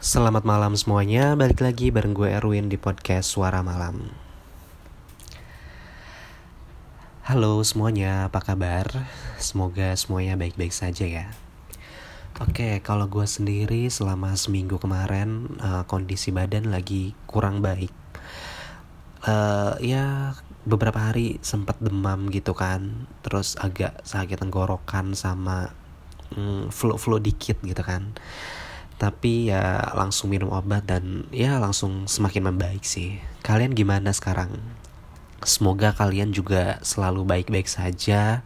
Selamat malam semuanya, balik lagi bareng gue Erwin di podcast Suara Malam. Halo semuanya, apa kabar? Semoga semuanya baik-baik saja ya. Oke, kalau gue sendiri selama seminggu kemarin uh, kondisi badan lagi kurang baik. Uh, Ya beberapa hari sempat demam gitu kan. Terus agak sakit tenggorokan sama mm, flu-flu dikit gitu kan tapi ya langsung minum obat dan ya langsung semakin membaik sih. Kalian gimana sekarang? Semoga kalian juga selalu baik-baik saja.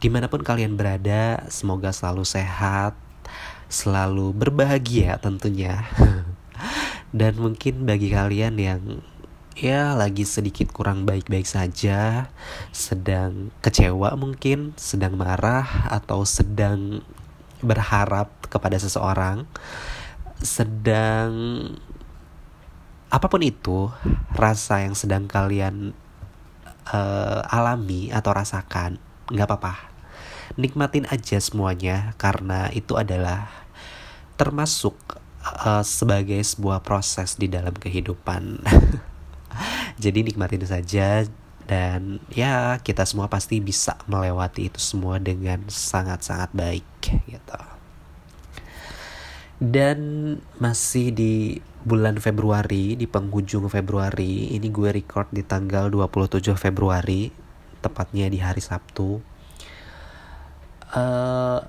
Di mana pun kalian berada semoga selalu sehat selalu berbahagia tentunya. Dan mungkin bagi kalian yang ya lagi sedikit kurang baik-baik saja, sedang kecewa mungkin, sedang marah atau sedang berharap kepada seseorang sedang apa pun itu rasa yang sedang kalian uh, alami atau rasakan nggak apa-apa. Nikmatin aja semuanya karena itu adalah termasuk uh, sebagai sebuah proses di dalam kehidupan. Jadi nikmatin saja dan ya kita semua pasti bisa melewati itu semua dengan sangat-sangat baik gitu. Dan masih di bulan Februari, di penghujung Februari, ini gue record di tanggal 27 Februari, tepatnya di hari Sabtu. Uh,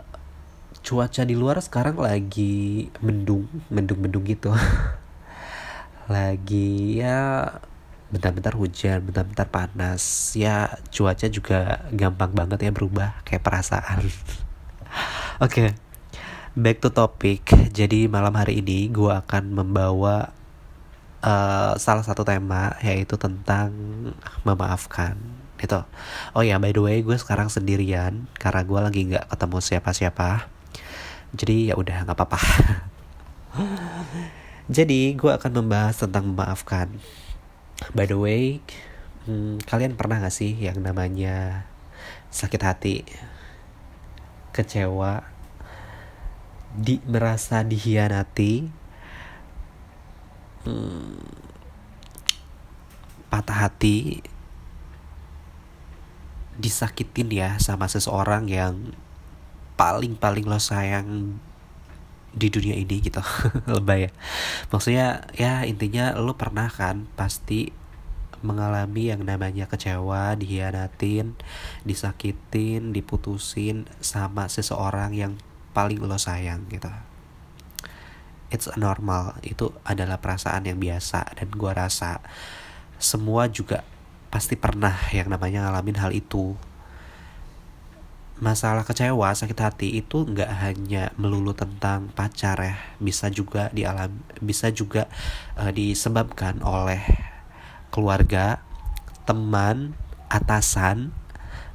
cuaca di luar sekarang lagi mendung, mendung-mendung gitu. lagi ya bentar-bentar hujan, bentar-bentar panas. Ya cuaca juga gampang banget ya berubah kayak perasaan. Oke, okay. back to topic. Jadi malam hari ini gue akan membawa uh, salah satu tema yaitu tentang memaafkan. Itu. Oh ya, by the way, gue sekarang sendirian karena gue lagi nggak ketemu siapa-siapa. Jadi ya udah nggak apa-apa. Jadi gue akan membahas tentang memaafkan By the way, hmm, kalian pernah gak sih yang namanya sakit hati, kecewa, di merasa dihianati, hmm, patah hati, disakitin ya sama seseorang yang paling paling lo sayang di dunia ini gitu. Lebay ya. Maksudnya ya intinya lo pernah kan pasti mengalami yang namanya kecewa dihianatin disakitin diputusin sama seseorang yang paling lo sayang gitu. It's normal. Itu adalah perasaan yang biasa dan gua rasa semua juga pasti pernah yang namanya ngalamin hal itu masalah kecewa sakit hati itu nggak hanya melulu tentang pacar ya bisa juga dialam bisa juga uh, disebabkan oleh keluarga teman atasan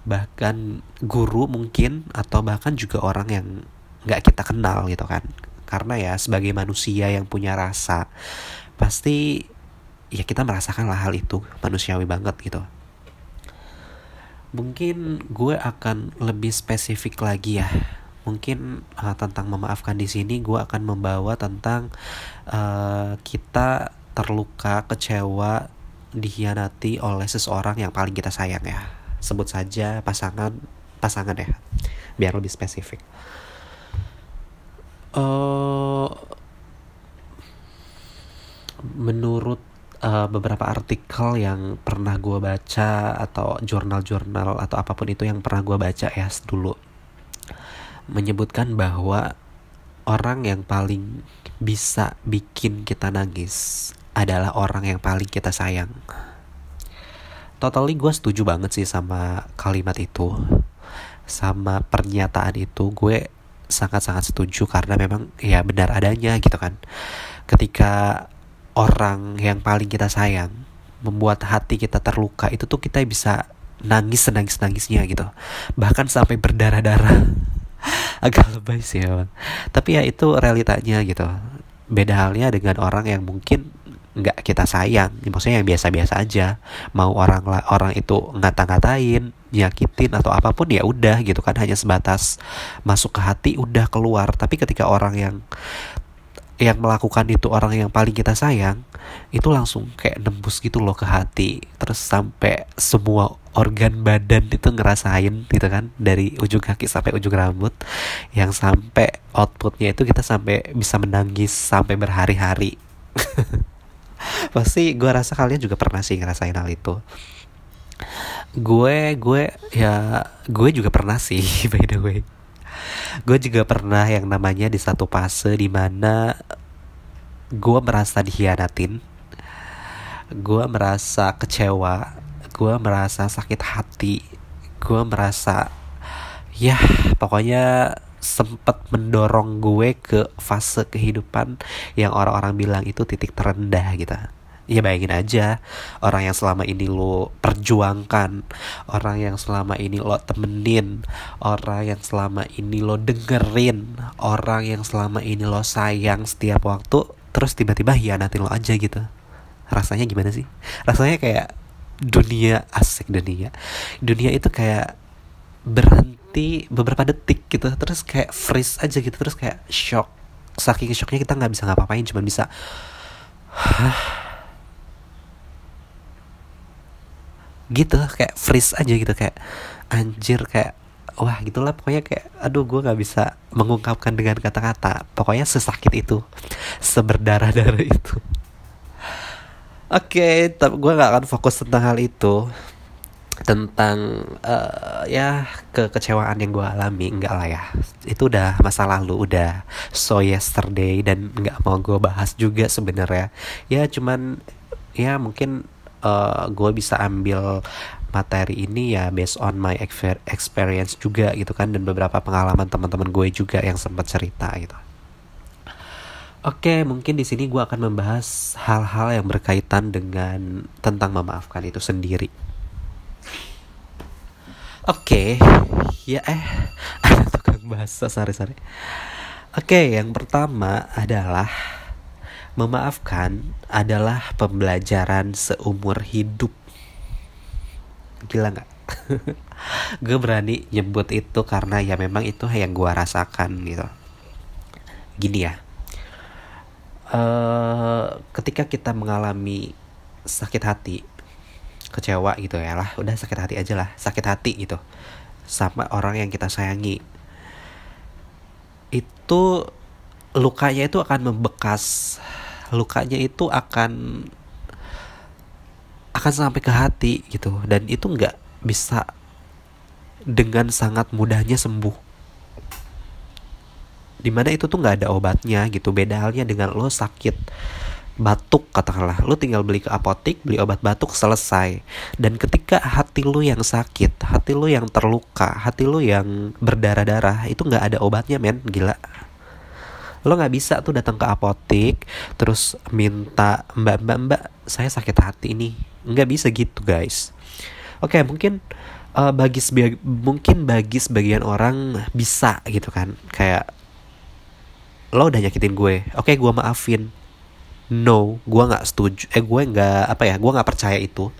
bahkan guru mungkin atau bahkan juga orang yang nggak kita kenal gitu kan. Karena ya sebagai manusia yang punya rasa pasti ya kita merasakan hal itu manusiawi banget gitu mungkin gue akan lebih spesifik lagi ya. Mungkin uh, tentang memaafkan di sini gue akan membawa tentang uh, kita terluka kecewa dihianati oleh seseorang yang paling kita sayang ya. Sebut saja pasangan pasangan ya biar lebih spesifik. Uh, menurut uh, beberapa artikel yang pernah gue baca atau jurnal-jurnal atau apa pun itu yang pernah gue baca ya dulu menyebutkan bahwa orang yang paling bisa bikin kita nangis adalah orang yang paling kita sayang. Totally gue setuju banget sih sama kalimat itu, sama pernyataan itu gue sangat-sangat setuju karena memang ya benar adanya gitu kan. Ketika orang yang paling kita sayang membuat hati kita terluka itu tuh kita bisa nangis senangis nangisnya gitu. Bahkan sampai berdarah darah agak lebay sih ya tapi ya itu realitanya gitu. Beda halnya dengan orang yang mungkin nggak kita sayang. Maksudnya yang biasa-biasa aja. Mau orang orang itu ngata-ngatain nyakitin atau apa pun ya udah gitu kan. Hanya sebatas masuk ke hati udah keluar. Tapi ketika orang yang yang melakukan itu orang yang paling kita sayang itu langsung kayak nembus gitu loh ke hati. Terus sampai semua organ badan itu ngerasain gitu kan dari ujung kaki sampai ujung rambut. Yang sampai outputnya itu kita sampai bisa menangis sampai berhari-hari. Pasti gue rasa kalian juga pernah sih ngerasain hal itu. Gue gue ya gue juga pernah sih by the way gue juga pernah yang namanya di satu fase di mana gue merasa dikhianatin gue merasa kecewa gue merasa sakit hati gue merasa ya pokoknya sempat mendorong gue ke fase kehidupan yang orang-orang bilang itu titik terendah gitu ya bayangin aja. Orang yang selama ini lo perjuangkan orang yang selama ini lo temenin orang yang selama ini lo dengerin orang yang selama ini lo sayang setiap waktu terus tiba-tiba hianatin lo aja gitu. Rasanya gimana sih? Rasanya kayak dunia asik dunia. Dunia itu kayak berhenti beberapa detik gitu terus kayak freeze aja gitu terus kayak shock. Saking shocknya kita nggak bisa ngapa-ngapain cuma bisa gitu kayak freeze aja gitu kayak anjir kayak wah gitulah pokoknya kayak aduh gue nggak bisa mengungkapkan dengan kata-kata pokoknya sesakit itu seberdarah-darah itu. Oke okay, tapi gue nggak akan fokus tentang hal itu tentang uh, ya kekecewaan yang gue alami enggak lah ya. Itu udah masa lalu udah so yesterday dan nggak mau gue bahas juga sebenarnya. Ya cuman ya mungkin uh, eh, gue bisa ambil materi ini ya based on my experience juga gitu kan dan beberapa pengalaman teman-teman gue juga yang sempat cerita gitu. Oke, mungkin di sini gue akan membahas hal-hal yang berkaitan dengan tentang memaafkan itu sendiri. Oke, ya eh ada tukang bahasa sari-sari. Oke, yang pertama adalah Memaafkan adalah pembelajaran seumur hidup. Gila nggak? gue berani nyebut itu karena ya memang itu yang gue rasakan gitu. Gini ya. Uh, ketika kita mengalami sakit hati, kecewa gitu ya lah, udah sakit hati aja lah, sakit hati gitu sama orang yang kita sayangi. Itu lukanya itu akan membekas lukanya itu akan akan sampai ke hati gitu. Dan itu nggak bisa dengan sangat mudahnya sembuh. Di mana itu tuh nggak ada obatnya gitu. Beda halnya dengan lo sakit batuk katakanlah. Lo tinggal beli ke apotik beli obat batuk selesai. Dan ketika hati lo yang sakit hati lo yang terluka hati lo yang berdarah-darah itu nggak ada obatnya men. Gila lo nggak bisa tuh datang ke apotik terus minta mbak mbak mbak saya sakit hati ini nggak bisa gitu guys. Oke okay, mungkin uh, bagi mungkin bagi sebagian orang bisa gitu kan. Kayak lo udah nyakitin gue. Oke okay, gue maafin. No gue nggak setuju eh gue nggak apa ya gue nggak percaya itu.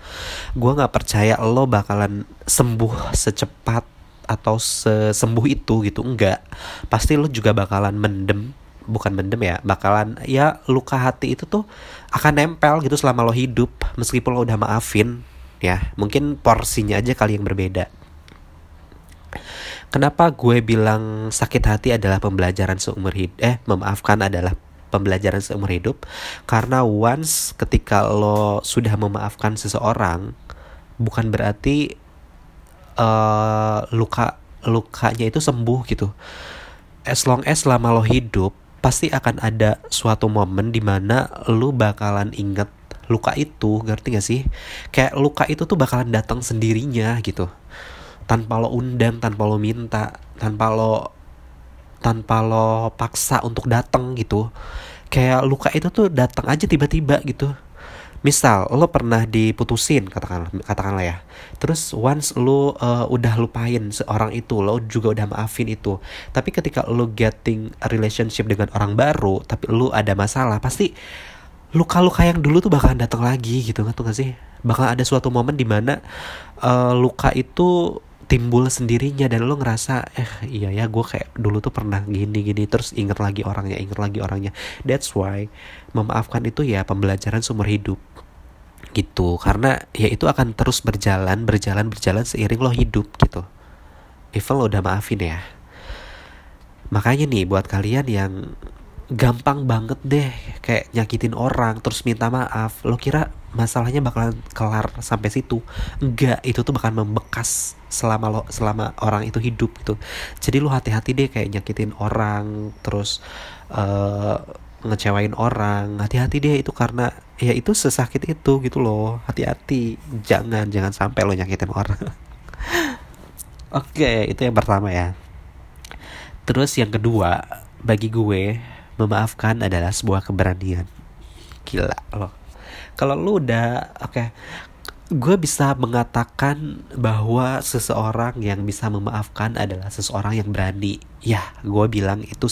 Gue nggak percaya lo bakalan sembuh secepat atau sesembuh itu gitu enggak pasti lo juga bakalan mendem bukan mendem ya bakalan ya luka hati itu tuh akan nempel gitu selama lo hidup meskipun lo udah maafin ya. Mungkin porsinya aja kali yang berbeda. Kenapa gue bilang sakit hati adalah pembelajaran seumur hidup eh memaafkan adalah pembelajaran seumur hidup? Karena once ketika lo sudah memaafkan seseorang bukan berarti uh, luka lukanya itu sembuh gitu. As long as selama lo hidup pasti akan ada suatu momen di mana lu bakalan inget luka itu ngerti gak sih? Kayak luka itu tuh bakalan datang sendirinya gitu. Tanpa lo undang tanpa lo minta tanpa lo tanpa lo paksa untuk datang gitu. Kayak luka itu tuh datang aja tiba-tiba gitu misal lo pernah diputusin katakanlah katakanlah ya. Terus once lo uh, udah lupain seorang itu lo juga udah maafin itu. Tapi ketika lo getting a relationship dengan orang baru tapi lo ada masalah pasti luka-luka yang dulu tuh bakalan datang lagi gitu nggak tuh gak sih? Bakal ada suatu momen di mana uh, luka itu timbul sendirinya dan lo ngerasa eh iya ya gue kayak dulu tuh pernah gini gini terus inget lagi orangnya inget lagi orangnya. That's why memaafkan itu ya pembelajaran seumur hidup. Gitu karena ya itu akan terus berjalan berjalan berjalan seiring lo hidup gitu. Even lo udah maafin ya. Makanya nih buat kalian yang gampang banget deh kayak nyakitin orang terus minta maaf. Lo kira masalahnya bakalan kelar sampai situ? Enggak itu tuh bakal membekas selama lo selama orang itu hidup gitu. Jadi lo hati-hati deh kayak nyakitin orang terus uh, ngecewain orang. Hati-hati deh itu karena ya itu sesakit itu gitu loh. Hati-hati jangan jangan sampai lo nyakitin orang. Oke itu yang pertama ya. Terus yang kedua bagi gue memaafkan adalah sebuah keberanian. Gila loh. Kalau lu udah oke okay, gue bisa mengatakan bahwa seseorang yang bisa memaafkan adalah seseorang yang berani. Ya gue bilang itu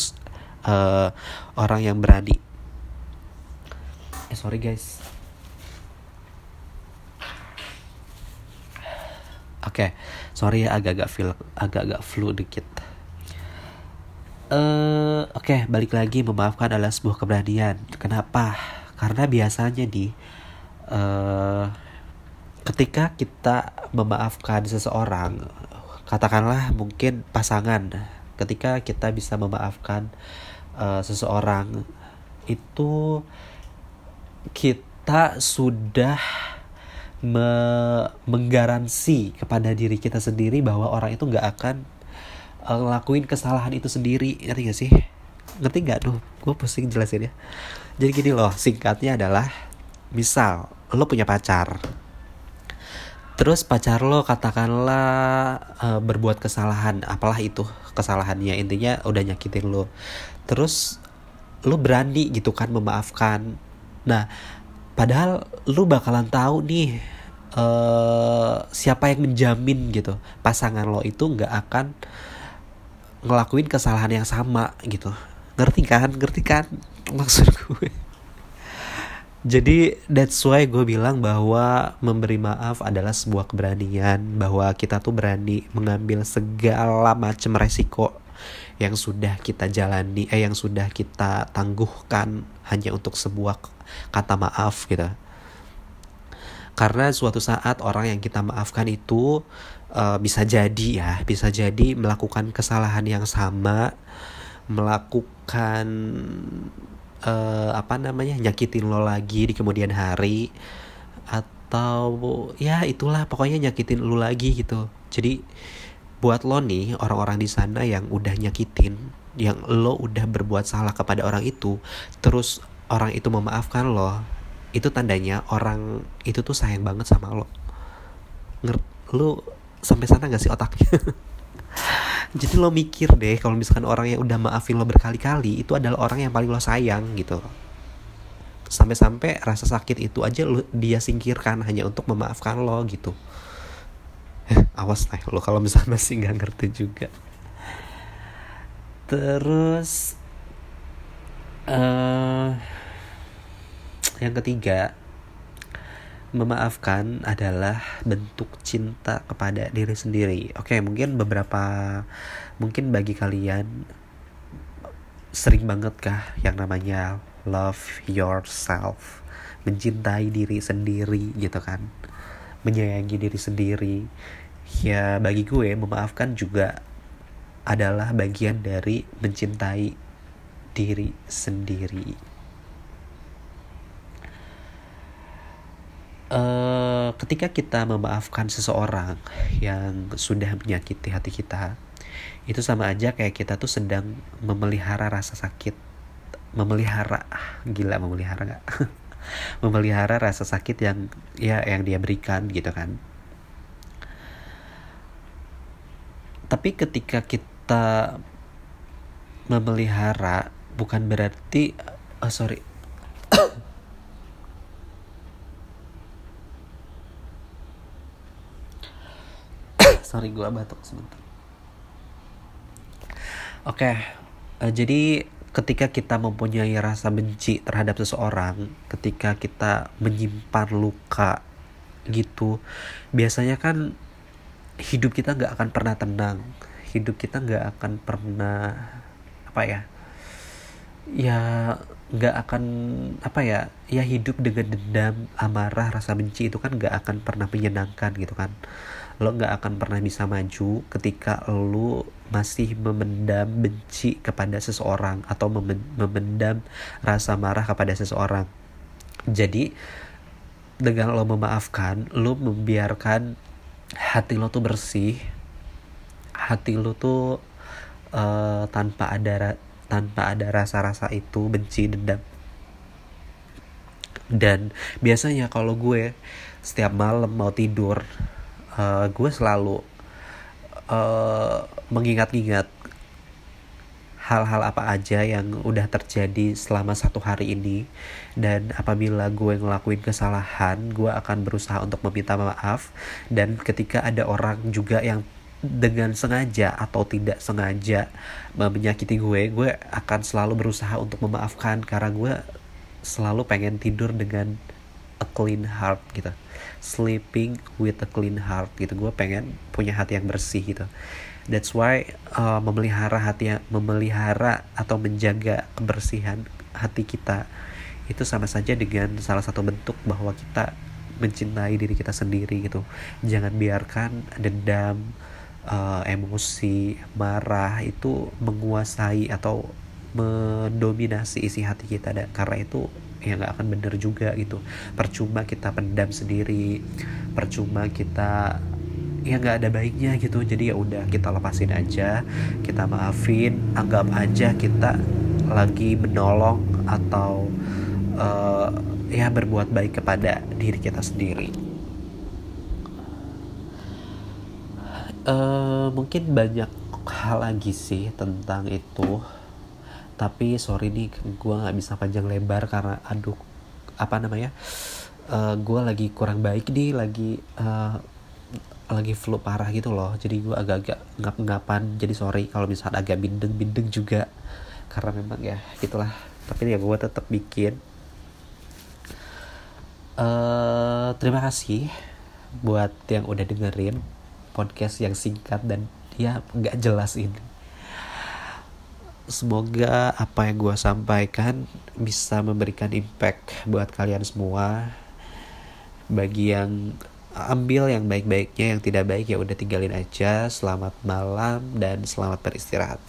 uh, orang yang berani. Eh sorry guys. Oke okay. sorry ya agak-agak feel agak-agak flu dikit uh, oke okay, balik lagi memaafkan adalah sebuah keberanian. Kenapa? Karena biasanya di uh, ketika kita memaafkan seseorang katakanlah mungkin pasangan ketika kita bisa memaafkan uh, seseorang itu kita sudah me menggaransi kepada diri kita sendiri bahwa orang itu nggak akan uh, ngelakuin kesalahan itu sendiri ngerti gak sih? Ngerti nggak tuh gue pusing jelasin ya. Jadi gini loh singkatnya adalah misal lo punya pacar. Terus pacar lo katakanlah uh, berbuat kesalahan apalah itu kesalahannya intinya udah nyakitin lo. Terus lo berani gitu kan memaafkan. Nah padahal lo bakalan tahu nih uh, siapa yang menjamin gitu. Pasangan lo itu nggak akan ngelakuin kesalahan yang sama gitu. Ngerti kan? Ngerti kan maksud gue? Jadi that's why gue bilang bahwa memberi maaf adalah sebuah keberanian bahwa kita tuh berani mengambil segala macam resiko yang sudah kita jalani eh yang sudah kita tangguhkan hanya untuk sebuah kata maaf gitu. Karena suatu saat orang yang kita maafkan itu uh, bisa jadi ya bisa jadi melakukan kesalahan yang sama melakukan uh, apa namanya nyakitin lo lagi di kemudian hari atau ya itulah pokoknya nyakitin lo lagi gitu. Jadi buat lo nih orang-orang di sana yang udah nyakitin yang lo udah berbuat salah kepada orang itu terus orang itu memaafkan lo itu tandanya orang itu tuh sayang banget sama lo. Nger lo sampai sana gak sih otaknya jadi lo mikir deh kalau misalkan orang yang udah maafin lo berkali-kali itu adalah orang yang paling lo sayang gitu. Sampai-sampai rasa sakit itu aja lo, dia singkirkan hanya untuk memaafkan lo gitu. Awas nih lo kalau misalnya masih nggak ngerti juga. Terus uh, yang ketiga memaafkan adalah bentuk cinta kepada diri sendiri. Oke, mungkin beberapa mungkin bagi kalian sering banget kah yang namanya love yourself, mencintai diri sendiri gitu kan. Menyayangi diri sendiri. Ya bagi gue memaafkan juga adalah bagian dari mencintai diri sendiri. Uh, ketika kita memaafkan seseorang yang sudah menyakiti hati kita itu sama aja kayak kita tuh sedang memelihara rasa sakit. Memelihara gila memelihara nggak? Memelihara rasa sakit yang ya yang dia berikan gitu kan. Tapi ketika kita memelihara bukan berarti oh sorry sorry gue batuk sebentar. Oke okay, uh, eh, jadi ketika kita mempunyai rasa benci terhadap seseorang ketika kita menyimpan luka gitu biasanya kan hidup kita nggak akan pernah tenang. Hidup kita nggak akan pernah apa ya ya nggak akan apa ya ya hidup dengan dendam amarah rasa benci itu kan nggak akan pernah menyenangkan gitu kan lo nggak akan pernah bisa maju ketika lo masih memendam benci kepada seseorang atau memendam rasa marah kepada seseorang. Jadi dengan lo memaafkan lo membiarkan hati lo tuh bersih hati lo tuh uh, tanpa ada tanpa ada rasa-rasa itu benci dendam. Dan biasanya kalau gue setiap malam mau tidur uh, gue selalu uh, mengingat-ingat hal-hal apa aja yang udah terjadi selama satu hari ini. Dan apabila gue ngelakuin kesalahan gue akan berusaha untuk meminta maaf. Dan ketika ada orang juga yang dengan sengaja atau tidak sengaja menyakiti gue gue akan selalu berusaha untuk memaafkan. Karena gue selalu pengen tidur dengan a clean heart gitu sleeping with a clean heart gitu. Gue pengen punya hati yang bersih gitu. That's why uh, memelihara hati memelihara atau menjaga kebersihan hati kita itu sama saja dengan salah satu bentuk bahwa kita mencintai diri kita sendiri gitu. Jangan biarkan dendam uh, emosi marah itu menguasai atau mendominasi isi hati kita dan karena itu ya nggak akan bener juga gitu. Percuma kita pendam sendiri percuma kita ya nggak ada baiknya gitu. Jadi ya udah kita lepasin aja kita maafin anggap aja kita lagi menolong atau uh, ya berbuat baik kepada diri kita sendiri. Uh, mungkin banyak hal lagi sih tentang itu tapi sorry nih gue nggak bisa panjang lebar karena aduh apa namanya uh, eh, gue lagi kurang baik nih lagi uh, lagi flu parah gitu loh. Jadi gue agak-agak ngap-ngapan. Jadi sorry kalau misalnya agak bindeng-bindeng juga. Karena memang ya gitulah. Tapi ya gue tetap bikin. Uh, terima kasih buat yang udah dengerin podcast yang singkat dan ya nggak jelas ini semoga apa yang gue sampaikan bisa memberikan impact buat kalian semua. Bagi yang ambil yang baik-baiknya yang tidak baik ya udah tinggalin aja. Selamat malam dan selamat beristirahat